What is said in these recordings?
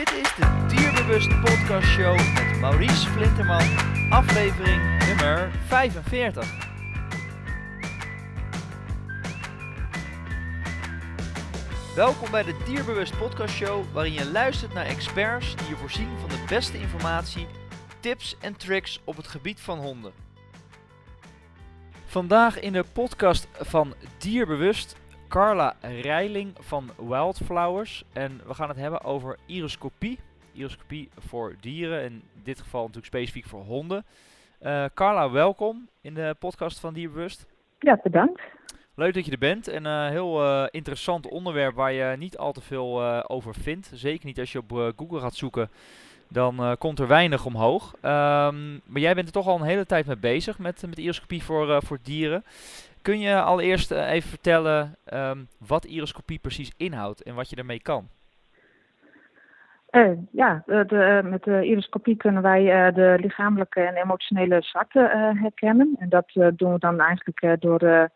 Dit is de Dierbewust Podcast Show met Maurice Flinterman, aflevering nummer 45. Welkom bij de Dierbewust Podcast Show, waarin je luistert naar experts die je voorzien van de beste informatie, tips en tricks op het gebied van honden. Vandaag in de podcast van Dierbewust Carla Reiling van Wildflowers. En we gaan het hebben over iriscopie. Iriscopie voor dieren, in dit geval natuurlijk specifiek voor honden. Uh, Carla, welkom in de podcast van Dierbewust. Ja, bedankt. Leuk dat je er bent. Een uh, heel uh, interessant onderwerp waar je niet al te veel over vindt. Zeker niet als je op Google gaat zoeken. Dan komt er weinig omhoog. Um, maar jij bent er toch al een hele tijd mee bezig met, met iriscopie voor, voor dieren. Kun je allereerst uh, even vertellen um, wat iriscopie precies inhoudt en wat je ermee kan? Ja, met de iriscopie kunnen wij de lichamelijke en emotionele zwakte herkennen. En dat doen we dan eigenlijk door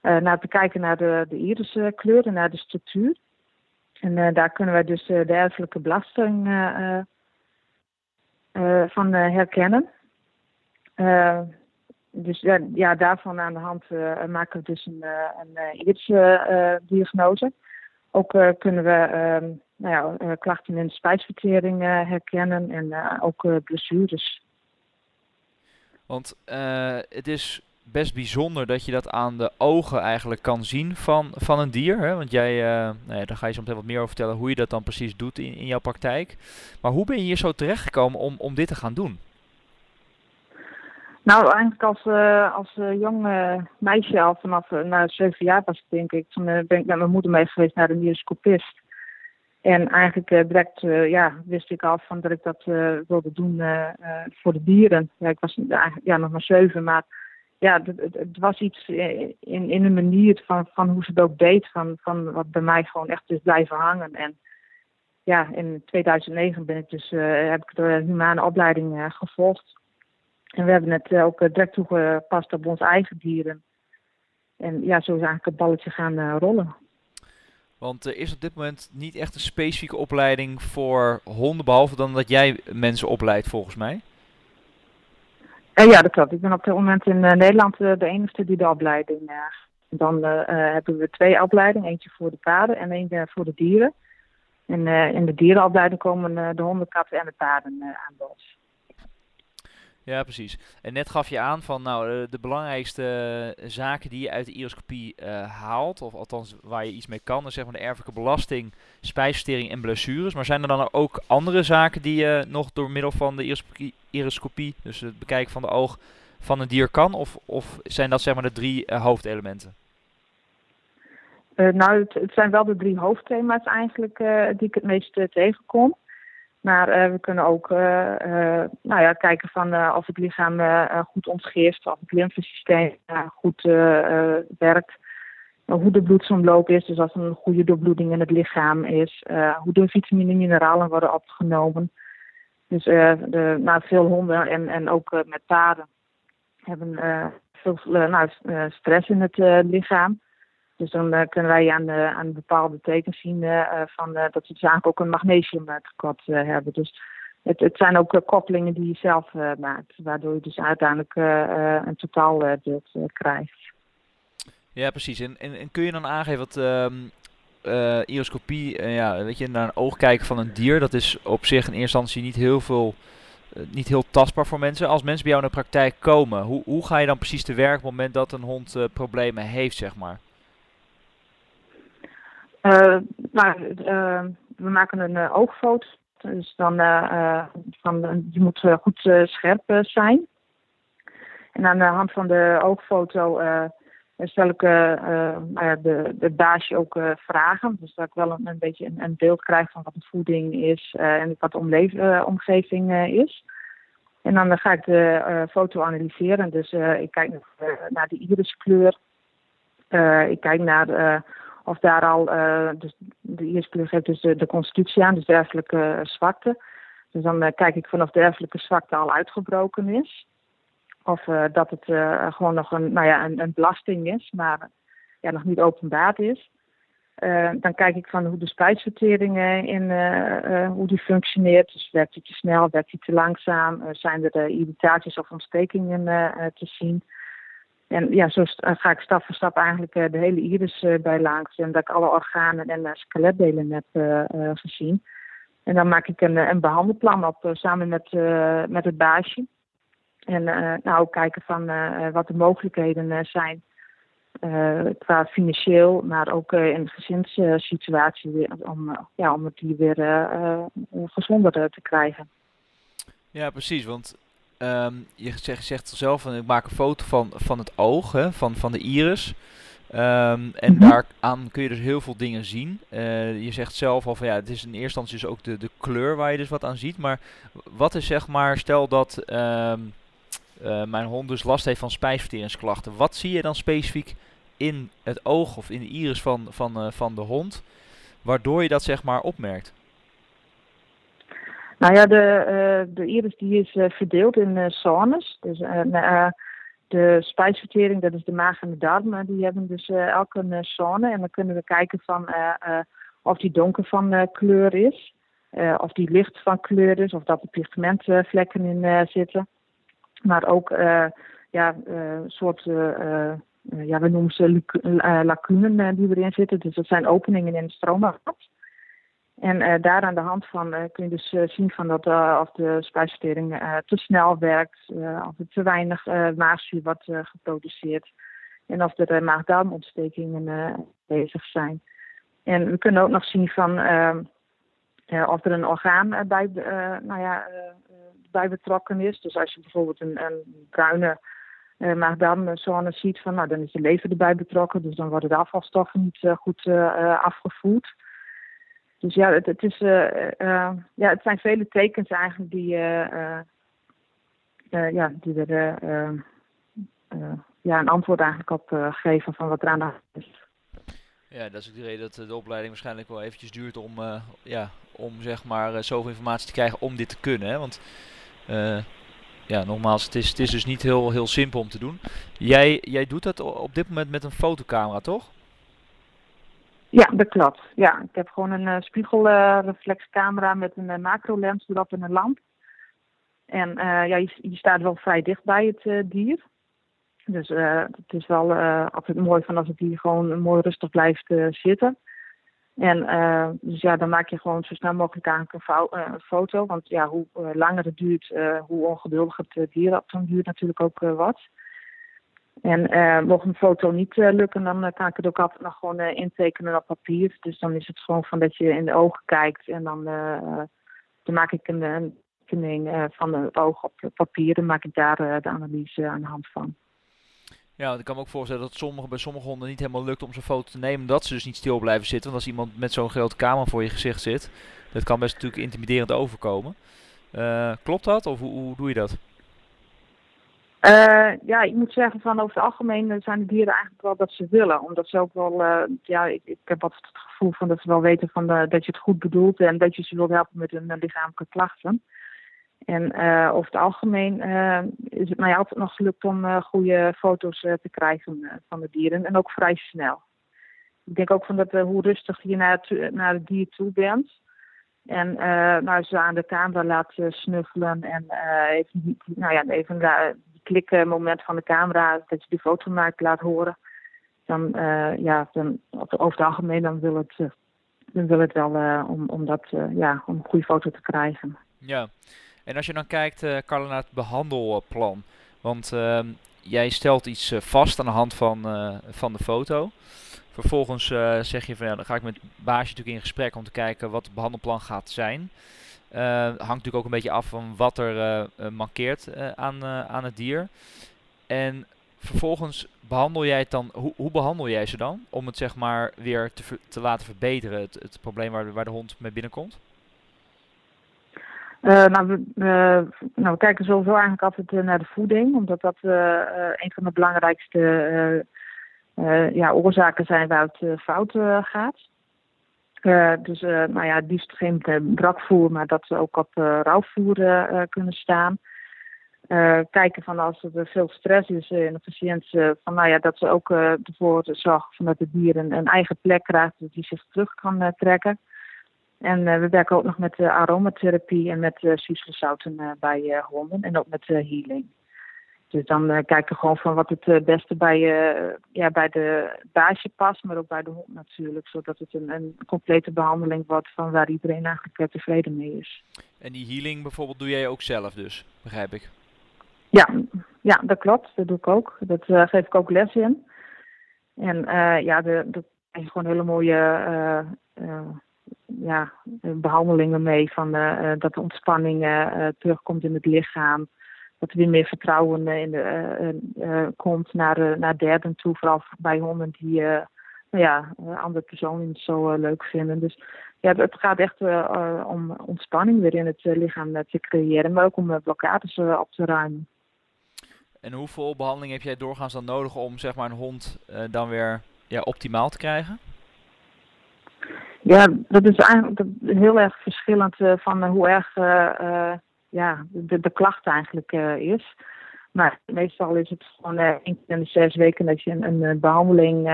naar te kijken naar de, de iriskleur en naar de structuur. En daar kunnen wij dus de erfelijke belasting van herkennen dus ja, daarvan aan de hand maken we dus een, een diagnose. Ook kunnen we ehm, nou ja, klachten in de spijsvertering herkennen en ook blessures. Want het is best bijzonder dat je dat aan de ogen eigenlijk kan zien van, van een dier. Hè? Want jij, nou ja, daar ga je zo meteen wat meer over vertellen hoe je dat dan precies doet in, in jouw praktijk. Maar hoe ben je hier zo terechtgekomen om, om dit te gaan doen? Nou, eigenlijk als, uh, als uh, jong uh, meisje al vanaf na zeven jaar was ik denk ik. Toen ben ik met mijn moeder mee geweest naar de neuroscopist. En eigenlijk direct ja, wist ik al van dat ik dat wilde doen voor de dieren. Ja, ik was ja, nog maar zeven, maar ja, het, het, was iets in, in de manier van, van hoe ze het ook deed, van, van wat bij mij gewoon echt is blijven hangen. En ja, in 2009 ben ik dus, heb ik de humane opleiding gevolgd. En we hebben het eh, ook eh, direct toegepast op onze eigen dieren. En ja, zo is eigenlijk het balletje gaan eh, rollen. Want er is op dit moment niet echt een specifieke opleiding voor honden, behalve dan dat jij mensen opleidt volgens mij. Uh, ja, dat klopt. Ik ben op dit moment in uh, Nederland uh, de enige die de opleiding. dan hebben we twee opleidingen, eentje voor de paarden en eentje voor de dieren. En in de dierenopleiding komen de honden, katten en de paarden aan bod. Ja, precies. En net gaf je aan van nou, de, de belangrijkste zaken die je uit de ioscopie uh, haalt, of althans waar je iets mee kan, is zeg maar de erfelijke belasting, spijsvertering en blessures. Maar zijn er dan ook andere zaken die je nog door middel van de ioscopie, dus het bekijken van de oog van een dier kan? Of, of zijn dat zeg maar de drie hoofdelementen? Nou, het, het, zijn wel de drie hoofdthema's eigenlijk die ik het meest tegenkom. Maar uh, we kunnen ook uh, uh, nou ja, kijken van of het lichaam goed ontgeeft, of het lymfesysteem goed werkt, hoe de bloedsomloop is, dus als er een goede doorbloeding in het lichaam is, hoe de vitamine en mineralen worden opgenomen. Dus de, nou, veel honden en, en ook met paarden hebben veel nou, stress in het lichaam. Dus dan uh, kunnen wij aan, de, aan bepaalde tekens zien uh, van, uh, dat ze eigenlijk ook een magnesiumtekort hebben. Dus het, het zijn ook koppelingen die je zelf maakt, waardoor je dus uiteindelijk een totaalbeeld krijgt. Ja, precies. En, en, kun je dan aangeven wat um, ioscopie, ja, weet je, naar een oog kijken van een dier, dat is op zich in eerste instantie niet heel veel niet heel tastbaar voor mensen. Als mensen bij jou in de praktijk komen, hoe, hoe ga je dan precies te werk op het moment dat een hond problemen heeft, zeg maar? Uh, nou, uh, we maken een uh, oogfoto. Dus dan van, die moet goed scherp zijn. En aan de hand van de oogfoto stel ik nou de, de baasje ook vragen. Dus dat ik wel een, beetje een, een, beeld krijg van wat de voeding is en wat de omgeving is. En dan ga ik de foto analyseren. Dus ik kijk naar, naar de iriskleur. ik kijk naar of daar al, uh, dus de eerste geeft dus de, de, constitutie aan, dus de erfelijke zwakte. Dus dan uh, kijk ik vanaf de erfelijke zwakte al uitgebroken is. Of dat het gewoon nog een, nou ja, een, een, belasting is, maar ja, nog niet openbaar is. dan kijk ik van hoe de spijsvertering in, hoe die functioneert. Dus werkt hij te snel, werkt hij te langzaam? zijn er irritaties of ontstekingen te zien? En ja, zo ga ik stap voor stap eigenlijk de hele iris bij langs. En dat ik alle organen en skeletdelen heb gezien. En dan maak ik een, een behandelplan op samen met, met het baasje. En nou kijken van wat de mogelijkheden zijn qua financieel, maar ook in de gezinssituatie om, ja, om het hier weer gezonder te krijgen. Ja, precies. Want um, je zegt, zegt zelf, van, ik maak een foto van, van het oog, hè, van, van de iris. Um, en -hmm. daaraan kun je dus heel veel dingen zien. je zegt zelf al van ja, het is in eerste instantie dus ook de, de kleur waar je dus wat aan ziet. Maar wat is zeg maar, stel dat um, mijn hond dus last heeft van spijsverteringsklachten. Wat zie je dan specifiek in het oog of in de iris van, van, uh, van de hond, waardoor je dat zeg maar opmerkt? Nou ja, de, uh, de iris die is uh, verdeeld in zones. Dus de spijsvertering, dat is de maag en de darmen, die hebben dus elke een zone. En dan kunnen we kijken van of die donker van kleur is, of die licht van kleur is, of dat er pigmentvlekken in zitten. Maar ook ja, soort uh, ja, we noemen ze lacunen die erin zitten. Dus dat zijn openingen in het stroomafvat. En daar aan de hand van kun je dus zien van dat of de spijsvertering te snel werkt, of er te weinig maagzuur wordt geproduceerd en of er maag-darmontstekingen bezig zijn. En we kunnen ook nog zien van ehm, of er een orgaan bij, nou ja, bij betrokken is. Dus als je bijvoorbeeld een, een bruine uh, maar dan zone ziet van, nou, dan is de lever erbij betrokken, dus dan worden de afvalstoffen niet goed afgevoerd. Dus ja, het, het is, ja, het zijn vele tekens eigenlijk die, ja, die er ja, een antwoord eigenlijk op geven van wat er aan de hand is. Ja, dat is ook de reden dat de opleiding waarschijnlijk wel eventjes duurt om, ja, om zeg maar zoveel informatie te krijgen om dit te kunnen. Hè? Want ja, nogmaals, het is, het is dus niet heel, heel simpel om te doen. Jij, jij doet dat op dit moment met een fotocamera, toch? Ja, dat klopt. Ja, ik heb gewoon een uh, spiegelreflexcamera met een uh, macrolens erop en een lamp. En uh, ja, je, je, staat wel vrij dicht bij het dier. Dus het is wel altijd mooi van als het dier gewoon mooi rustig blijft zitten. En dus ja, dan maak je gewoon zo snel mogelijk eigenlijk een, foto. Want ja, hoe langer het duurt, hoe ongeduldig het dier op zo'n duurt natuurlijk ook wat. En mocht een foto niet lukken, dan kan ik het ook altijd nog gewoon intekenen op papier. Dus dan is het gewoon van dat je in de ogen kijkt en dan, dan maak ik een, tekening van het oog op papier. Dan maak ik daar de analyse aan de hand van. Ja, ik kan me ook voorstellen dat sommige, bij sommige honden niet helemaal lukt om zo'n foto te nemen. Dat ze dus niet stil blijven zitten. Want als iemand met zo'n grote camera voor je gezicht zit, dat kan best natuurlijk intimiderend overkomen. Klopt dat? Of hoe, hoe doe je dat? Uh, ja, ik moet zeggen van over het algemeen zijn de dieren eigenlijk wel dat ze willen. Omdat ze ook wel, uh, ja, ik, ik, heb altijd het gevoel van dat ze wel weten van de, dat je het goed bedoelt en dat je ze wilt helpen met hun lichamelijke klachten. En uh, over het algemeen uh, is het mij altijd nog gelukt om uh, goede foto's te krijgen van de dieren. En ook vrij snel. Ik denk ook van dat hoe rustig je naar het, naar dier toe bent. En nou, ze aan de camera laat snuffelen. En even, nou ja, even klikmoment van de camera, dat je die foto maakt, laat horen. Dan, ja, dan, over het algemeen dan wil het, dan wil het wel om, om, dat, ja, om een goede foto te krijgen. Ja. En als je dan kijkt, Carla, naar het behandelplan. Want uh, jij stelt iets vast aan de hand van, van de foto. Vervolgens zeg je van ja, dan ga ik met baasje natuurlijk in gesprek om te kijken wat het behandelplan gaat zijn. Hangt natuurlijk ook een beetje af van wat er mankeert aan, aan het dier. En vervolgens behandel jij het dan, hoe, hoe behandel jij ze dan? Om het zeg maar weer te, te laten verbeteren, het, het probleem waar, waar de hond mee binnenkomt? Nou, we, uh, nou, we kijken sowieso eigenlijk altijd naar de voeding, omdat dat een van de belangrijkste ja, oorzaken zijn waar het fout gaat. Dus nou ja, het liefst geen brakvoer, maar dat ze ook op rauwvoer kunnen staan. kijken van als er veel stress is in de patiënt, van nou ja, dat ze ook ervoor zorgen dat het dier een, een, eigen plek krijgt, dat hij zich terug kan trekken. En we werken ook nog met aromatherapie en met uh, bij honden en ook met healing. Dus dan uh, kijken gewoon van wat het uh, beste bij, uh, ja, bij de baasje past, maar ook bij de hond natuurlijk. Zodat het een, een complete behandeling wordt van waar iedereen eigenlijk tevreden mee is. En die healing bijvoorbeeld doe jij ook zelf dus, begrijp ik? Ja, ja dat klopt. Dat doe ik ook. Dat geef ik ook les in. En ja, de, de, er gewoon hele mooie ja, behandelingen mee. Van, dat de ontspanning terugkomt in het lichaam dat er weer meer vertrouwen in de, uh, uh, komt naar, naar derden toe. Vooral bij honden die nou ja, andere personen niet zo leuk vinden. Dus ja, het gaat echt om ontspanning weer in het lichaam te creëren. Maar ook om blokkades op te ruimen. En hoeveel behandeling heb jij doorgaans dan nodig om zeg maar, een hond dan weer ja, optimaal te krijgen? Ja, dat is eigenlijk heel erg verschillend van hoe erg ja, de, de klacht eigenlijk uh, is. Maar meestal is het gewoon uh, één keer in de zes weken dat je een, een eh, behandeling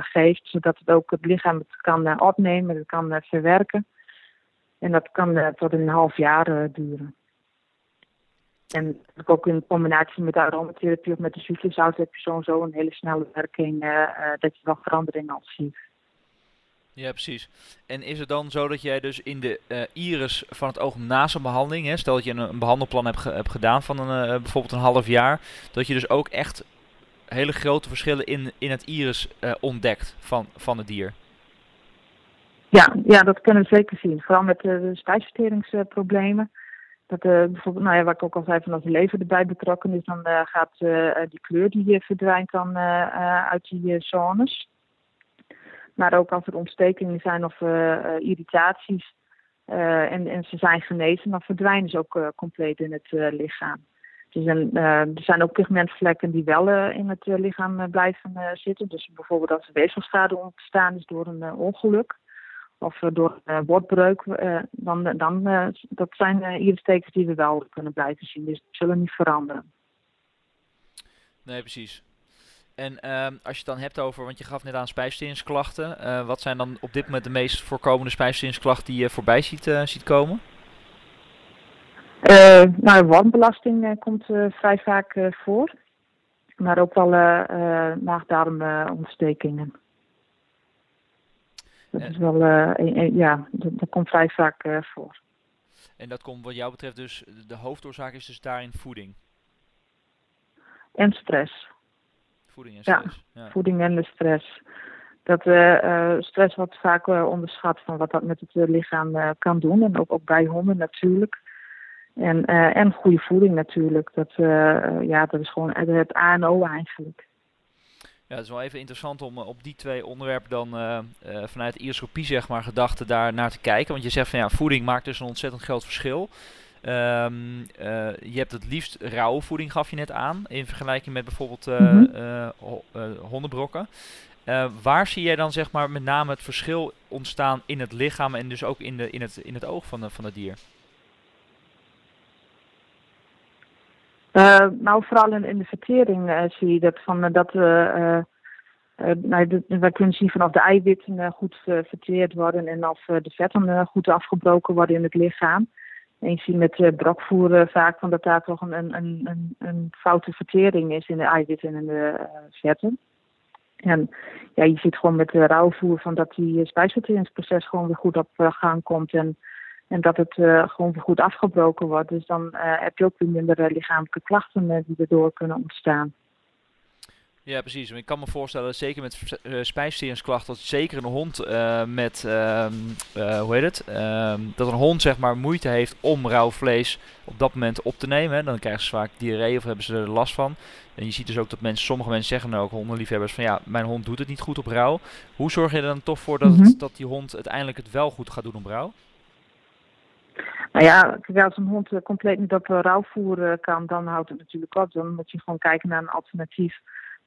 geeft, zodat het ook het lichaam het kan opnemen, het kan verwerken. En dat kan tot een half jaar duren. En ook in combinatie met de aromatherapie of met de cyclushout heb je zo een hele snelle werking dat je wel verandering al ziet. Ja, precies. En is het dan zo dat jij dus in de uh, iris van het oog naast een behandeling, hè, stel dat je een, behandelplan hebt, hebt gedaan van een, uh, bijvoorbeeld een half jaar, dat je dus ook echt hele grote verschillen in, in het iris uh, ontdekt van, van het dier? Ja, ja, dat kunnen we zeker zien. Vooral met de spijsverteringsproblemen. Dat bijvoorbeeld, nou ja, wat ik ook al zei, van als de lever erbij betrokken is, dan gaat die kleur die verdwijnt dan uit die zones. Maar ook als er ontstekingen zijn of uh, irritaties uh, en, en ze zijn genezen, dan verdwijnen ze ook compleet in het lichaam. Dus er zijn ook pigmentvlekken die wel in het lichaam blijven zitten. Dus bijvoorbeeld als er weefselschade ontstaan is door een ongeluk of door een bordbreuk, dan, dan dat zijn iristekens die we wel kunnen blijven zien. Dus die zullen niet veranderen. Nee, precies. En ehm, als je het dan hebt over, want je gaf net aan spijsverteringsklachten. Uh, wat zijn dan op dit moment de meest voorkomende spijsverteringsklachten die je voorbij ziet, uh, ziet komen? Uh, nou, warmbelasting komt vrij vaak voor. Maar ook wel maagdarmontstekingen. Dat is wel, een, een, ja, dat, dat, komt vrij vaak voor. En dat komt wat jou betreft dus, de hoofdoorzaak is dus daarin voeding? En stress. Voeding en stress. Ja, voeding en de stress. Dat uh, stress wordt vaak uh, onderschat van wat dat met het lichaam kan doen. En ook, ook bij honden natuurlijk. En, en goede voeding natuurlijk. Dat, ja, dat is gewoon het A en O eigenlijk. Ja, het is wel even interessant om op die twee onderwerpen dan vanuit ioscopie zeg maar gedachten daar naar te kijken. Want je zegt van ja, voeding maakt dus een ontzettend groot verschil. Um, uh, je hebt het liefst rauwe voeding, gaf je net aan, in vergelijking met bijvoorbeeld uh, mm -hmm. uh, hondenbrokken. waar zie jij dan zeg maar met name het verschil ontstaan in het lichaam en dus ook in, de, in, het, in het oog van, de, van het dier? nou, vooral in, in de vertering zie je dat van dat we. nou, wij kunnen zien van of de eiwitten goed verteerd worden en of de vetten goed afgebroken worden in het lichaam. En je ziet met uh, brokvoer vaak van dat daar toch een, een, een, een foute vertering is in de eiwitten en de uh, vetten. En ja, je ziet gewoon met rauwvoer van dat die spijsverteringsproces gewoon weer goed op gang komt. En, en dat het gewoon weer goed afgebroken wordt. Dus dan heb je ook weer minder lichamelijke klachten die erdoor kunnen ontstaan. Ja, precies. Ik kan me voorstellen, zeker met uh, spijsverteringsklachten, dat zeker een hond uh, met, uh, hoe heet het, ehm, dat een hond zeg maar moeite heeft om rauw vlees op dat moment op te nemen. Hè. Dan krijgen ze vaak diarree of hebben ze er last van. En je ziet dus ook dat mensen, sommige mensen zeggen dan ook, hondenliefhebbers, van ja, mijn hond doet het niet goed op rauw. Hoe zorg je er dan toch voor dat, mm -hmm. het, dat die hond uiteindelijk het wel goed gaat doen op rauw? Nou ja, als een hond compleet niet op rauwvoer kan, dan houdt het natuurlijk op. Dan moet je gewoon kijken naar een alternatief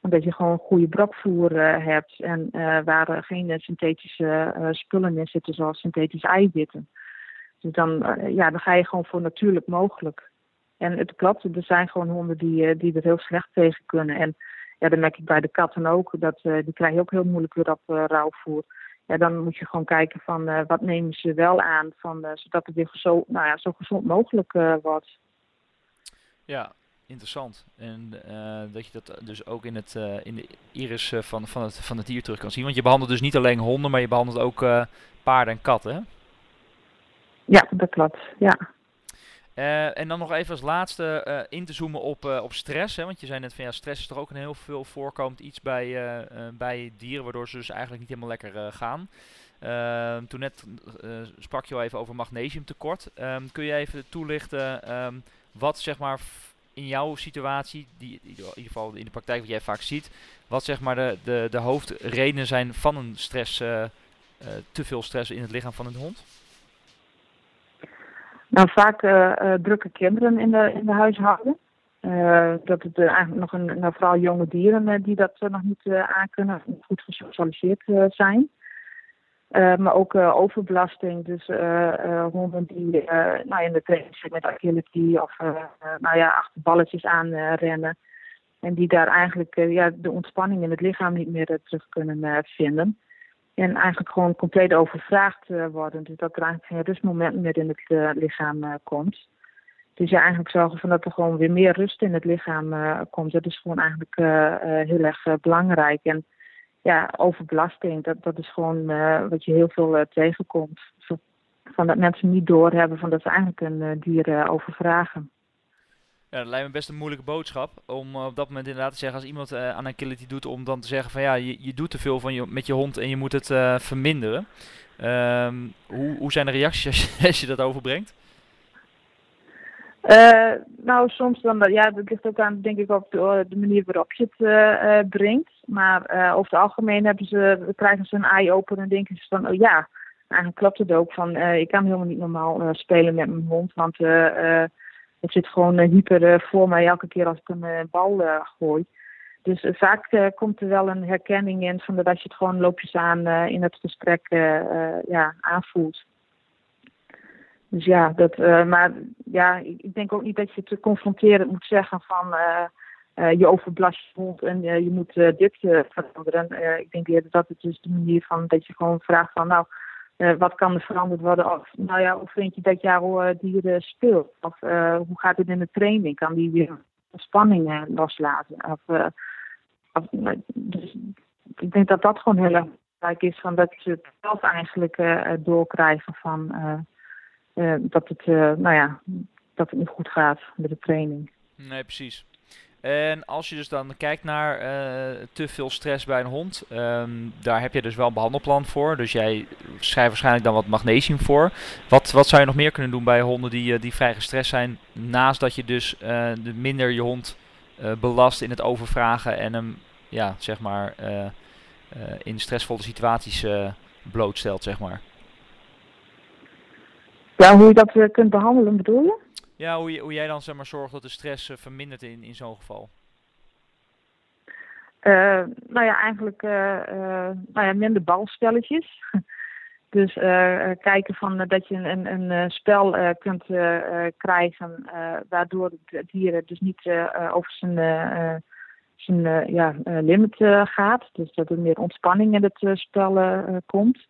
dat je gewoon goede brokvoer uh, hebt en uh, waar geen synthetische uh, spullen in zitten, zoals synthetische eiwitten. Dus dan, ja, dan ga je gewoon voor natuurlijk mogelijk. En het klopt, er zijn gewoon honden die, die er heel slecht tegen kunnen. En ja, dan merk ik bij de katten ook, dat, die krijgen ook heel moeilijk weer op rauwvoer. Ja, dan moet je gewoon kijken van wat nemen ze wel aan, van, zodat het weer zo, nou ja, zo gezond mogelijk wordt. Ja, interessant. En uh, dat je dat dus ook in, het, uh, in de iris van, van, het, van het dier terug kan zien. Want je behandelt dus niet alleen honden, maar je behandelt ook paarden en katten, hè? Ja, dat klopt, ja. en dan nog even als laatste in te zoomen op, op stress. Hè? Want je zei net van ja, stress is toch ook een heel veel voorkomend iets bij, bij dieren, waardoor ze dus eigenlijk niet helemaal lekker gaan. Ehm, toen net sprak je al even over magnesiumtekort. Um, kun je even toelichten um, wat zeg maar in jouw situatie, die in ieder geval in de praktijk wat jij vaak ziet, wat zeg maar de, de, de hoofdredenen zijn van een stress, uh, uh, te veel stress in het lichaam van een hond? Nou, vaak uh, drukke kinderen in de, in de huishouden. dat het eigenlijk nog een, nou, vooral jonge dieren die dat nog niet aankunnen, goed gesocialiseerd zijn. Uh, maar ook uh, overbelasting. Dus uh, honden die nou, in de training met agility of nou ja, achter balletjes aan rennen. En die daar eigenlijk ja, de ontspanning in het lichaam niet meer terug kunnen vinden. En eigenlijk gewoon compleet overvraagd worden. Dus dat er eigenlijk geen rustmoment meer in het lichaam komt. Dus ja, eigenlijk zorgen van dat er gewoon weer meer rust in het lichaam komt. Dat is gewoon eigenlijk heel erg belangrijk. En ja, overbelasting, dat, dat is gewoon uh, wat je heel veel uh, tegenkomt. Van dat mensen niet doorhebben van dat ze eigenlijk een uh, dier overvragen. Ja, dat lijkt me best een moeilijke boodschap. Om op dat moment inderdaad te zeggen, als iemand aan een agility doet, om dan te zeggen van ja, je, je doet te veel van je, met je hond en je moet het verminderen. Um, hoe, hoe zijn de reacties als je, als je dat overbrengt? Uh, nou, soms dan, ja, dat ligt ook aan, denk ik, op de, de manier waarop je het uh, brengt. Maar over het algemeen hebben ze, krijgen ze een eye open en denken ze van, oh ja, eigenlijk klopt het ook van, ik kan helemaal niet normaal spelen met mijn hond, want het zit gewoon hyper voor mij elke keer als ik een bal gooi. Dus vaak komt er wel een herkenning in van dat je het gewoon loopjes aan in het gesprek ja, aanvoelt. Dus ja, dat, uh, maar ja, ik denk ook niet dat je te confronterend moet zeggen van uh, uh, je overbelast je hond en je moet dit veranderen. ik denk eerder dat het is de manier van dat je gewoon vraagt van nou, wat kan er veranderd worden? Of nou ja, hoe vind je dat jouw dier speelt? Of hoe gaat het in de training? Kan die weer spanning loslaten? Of, of, dus ik denk dat dat gewoon heel erg belangrijk is, van dat ze het zelf eigenlijk doorkrijgen van uh, dat, het, uh, nou ja, dat het niet goed gaat met de training. Nee, precies. En als je dus dan kijkt naar uh, te veel stress bij een hond, um, daar heb je dus wel een behandelplan voor. Dus jij schrijft waarschijnlijk dan wat magnesium voor. Wat, wat zou je nog meer kunnen doen bij honden die, die vrij gestrest zijn, naast dat je dus de minder je hond belast in het overvragen en hem, ja, zeg maar, in stressvolle situaties blootstelt, zeg maar? Ja, hoe je dat uh, kunt behandelen, bedoel je? Ja, hoe, je, hoe jij dan zeg maar, zorgt dat de stress uh, vermindert in, in zo'n geval. Uh, nou ja, eigenlijk nou ja, minder balspelletjes. dus kijken van dat je een, een, een spel kunt krijgen waardoor het dier dus niet over zijn, zijn ja, limit gaat. Dus dat er meer ontspanning in het spel komt.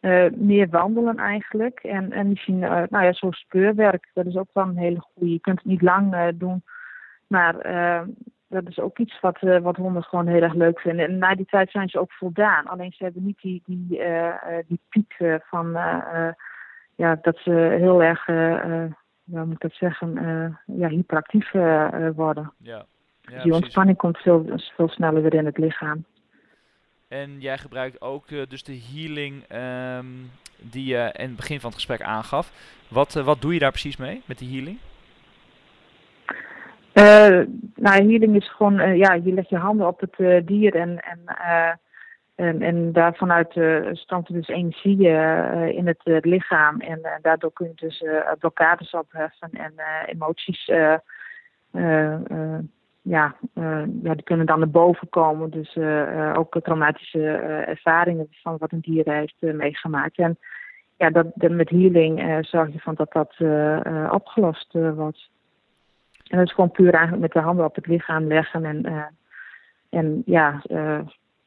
Uh, meer wandelen eigenlijk. En, en misschien, uh, nou ja, zo'n speurwerk, dat is ook wel een hele goede. Je kunt het niet lang uh, doen, maar dat is ook iets wat, wat honden gewoon heel erg leuk vinden. En na die tijd zijn ze ook voldaan. Alleen ze hebben niet die, die, die piek van, ja, dat ze heel erg, hoe moet ik dat zeggen, ja, hyperactief worden. Ja. Ja, die ontspanning komt veel, veel sneller weer in het lichaam. En jij gebruikt ook uh, dus de healing um, die je in het begin van het gesprek aangaf. Wat, uh, wat doe je daar precies mee met die healing? Uh, nou, healing is gewoon, ja, je legt je handen op het dier en, en, en, en daar vanuit stroomt er dus energie in het lichaam. En daardoor kun je dus blokkades opheffen en emoties ja, uh, ja, die kunnen dan naar boven komen. Dus uh, ook traumatische ervaringen van wat een dier heeft meegemaakt. En ja, dat, met healing zorg je van dat dat opgelost wordt. En dat is gewoon puur eigenlijk met de handen op het lichaam leggen. En, en ja,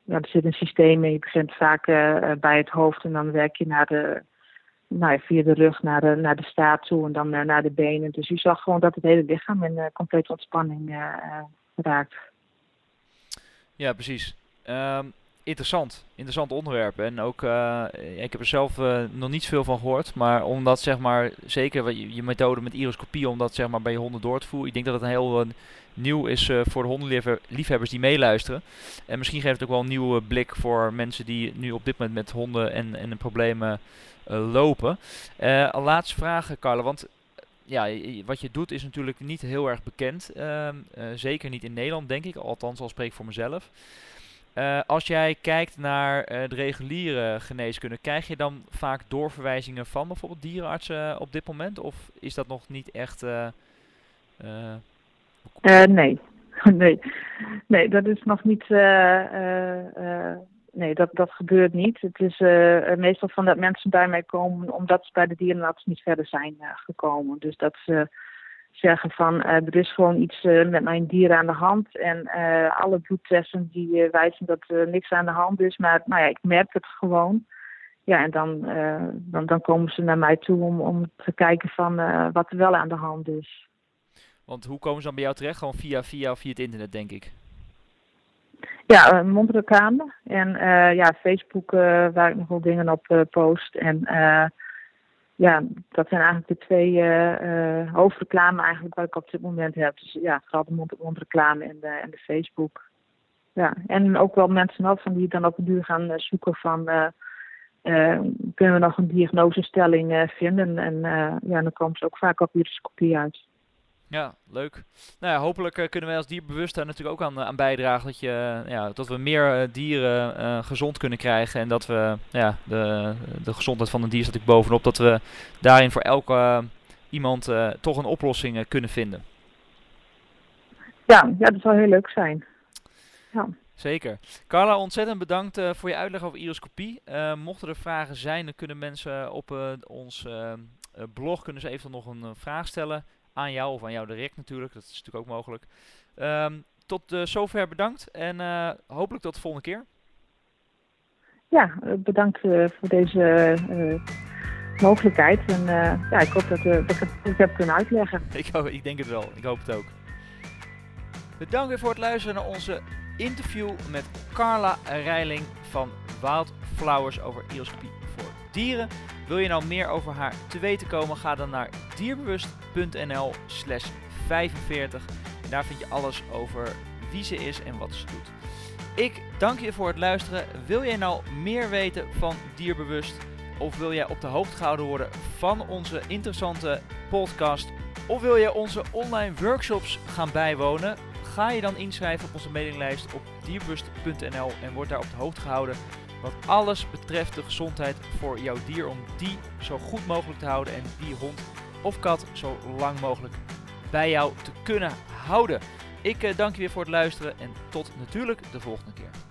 ja, er zit een systeem in. Je begint vaak bij het hoofd en dan werk je naar de, nou ja, via de rug naar de, naar de staart toe en dan naar de benen. Dus je zag gewoon dat het hele lichaam in complete ontspanning raakt. Ja, precies. Ehm, interessant. Interessant onderwerp. En ook, uh, ik heb er zelf uh, nog niet veel van gehoord. Maar omdat, zeg maar, zeker je, je methode met iroscopie, om dat zeg maar bij je honden door te voeren. Ik denk dat het een heel uh, nieuw is voor de hondenliefhebbers die meeluisteren. En misschien geeft het ook wel een nieuwe blik voor mensen die nu op dit moment met honden en, en problemen lopen. Laatste vraag, Carla. Want ja, wat je doet is natuurlijk niet heel erg bekend. Ehm, zeker niet in Nederland, denk ik. Althans, al spreek ik voor mezelf. Uh, als jij kijkt naar uh, de reguliere geneeskunde, krijg je dan vaak doorverwijzingen van bijvoorbeeld dierenartsen op dit moment? Of is dat nog niet echt. Nee. nee. Nee, dat is nog niet. nee, dat, dat gebeurt niet. Het is meestal van dat mensen bij mij komen omdat ze bij de dierenarts niet verder zijn gekomen. Dus dat ze zeggen van uh, er is gewoon iets uh, met mijn dier aan de hand. En uh, alle bloedtesten die wijzen dat er niks aan de hand is. Maar nou ja, ik merk het gewoon. Ja, en dan, dan, dan komen ze naar mij toe om, om te kijken van wat er wel aan de hand is. Want hoe komen ze dan bij jou terecht? Gewoon via, via, via het internet, denk ik. Ja, mondreclame. En ja, Facebook waar ik nog wel dingen op post. En ja, dat zijn eigenlijk de twee uh, hoofdreclame eigenlijk wat ik op dit moment heb. Dus ja, vooral de mond mondreclame en de, en de Facebook. Ja, en ook wel mensen af van die dan op de duur gaan uh, zoeken van... kunnen we nog een diagnosestelling vinden? En ja, dan komen ze ook vaak op hiroscopie uit. Ja, leuk. Nou ja, hopelijk uh, kunnen wij als dierbewust daar natuurlijk ook aan, aan bijdragen. Dat, je, ja, dat we meer dieren gezond kunnen krijgen. En dat we ja, de, de gezondheid van een dier staat natuurlijk bovenop. Dat we daarin voor elke iemand toch een oplossing kunnen vinden. Ja, ja, dat zou heel leuk zijn. Ja. Zeker. Carla, ontzettend bedankt uh, voor je uitleg over iroscopie. Uh, mochten er vragen zijn, dan kunnen mensen op uh, ons blog kunnen ze even nog een vraag stellen aan jou of aan jou direct natuurlijk. Dat is natuurlijk ook mogelijk. Um, tot uh, zover bedankt en uh, hopelijk tot de volgende keer. Ja, bedankt uh, voor deze mogelijkheid. En ja, ik hoop dat, dat ik het heb kunnen uitleggen. Ik, ik denk het wel. Ik hoop het ook. Bedankt weer voor het luisteren naar onze interview met Carla Reiling van Wildflowers over ioscopie voor dieren. Wil je nou meer over haar te weten komen? Ga dan naar dierbewust.nl slash 45. En daar vind je alles over wie ze is en wat ze doet. Ik dank je voor het luisteren. Wil jij nou meer weten van Dierbewust? Of wil jij op de hoogte gehouden worden van onze interessante podcast? Of wil jij onze online workshops gaan bijwonen? Ga je dan inschrijven op onze mailinglijst op dierbewust.nl en word daar op de hoogte gehouden wat alles betreft de gezondheid voor jouw dier om die zo goed mogelijk te houden en die hond of kat zo lang mogelijk bij jou te kunnen houden. Ik uh, dank je weer voor het luisteren en tot natuurlijk de volgende keer.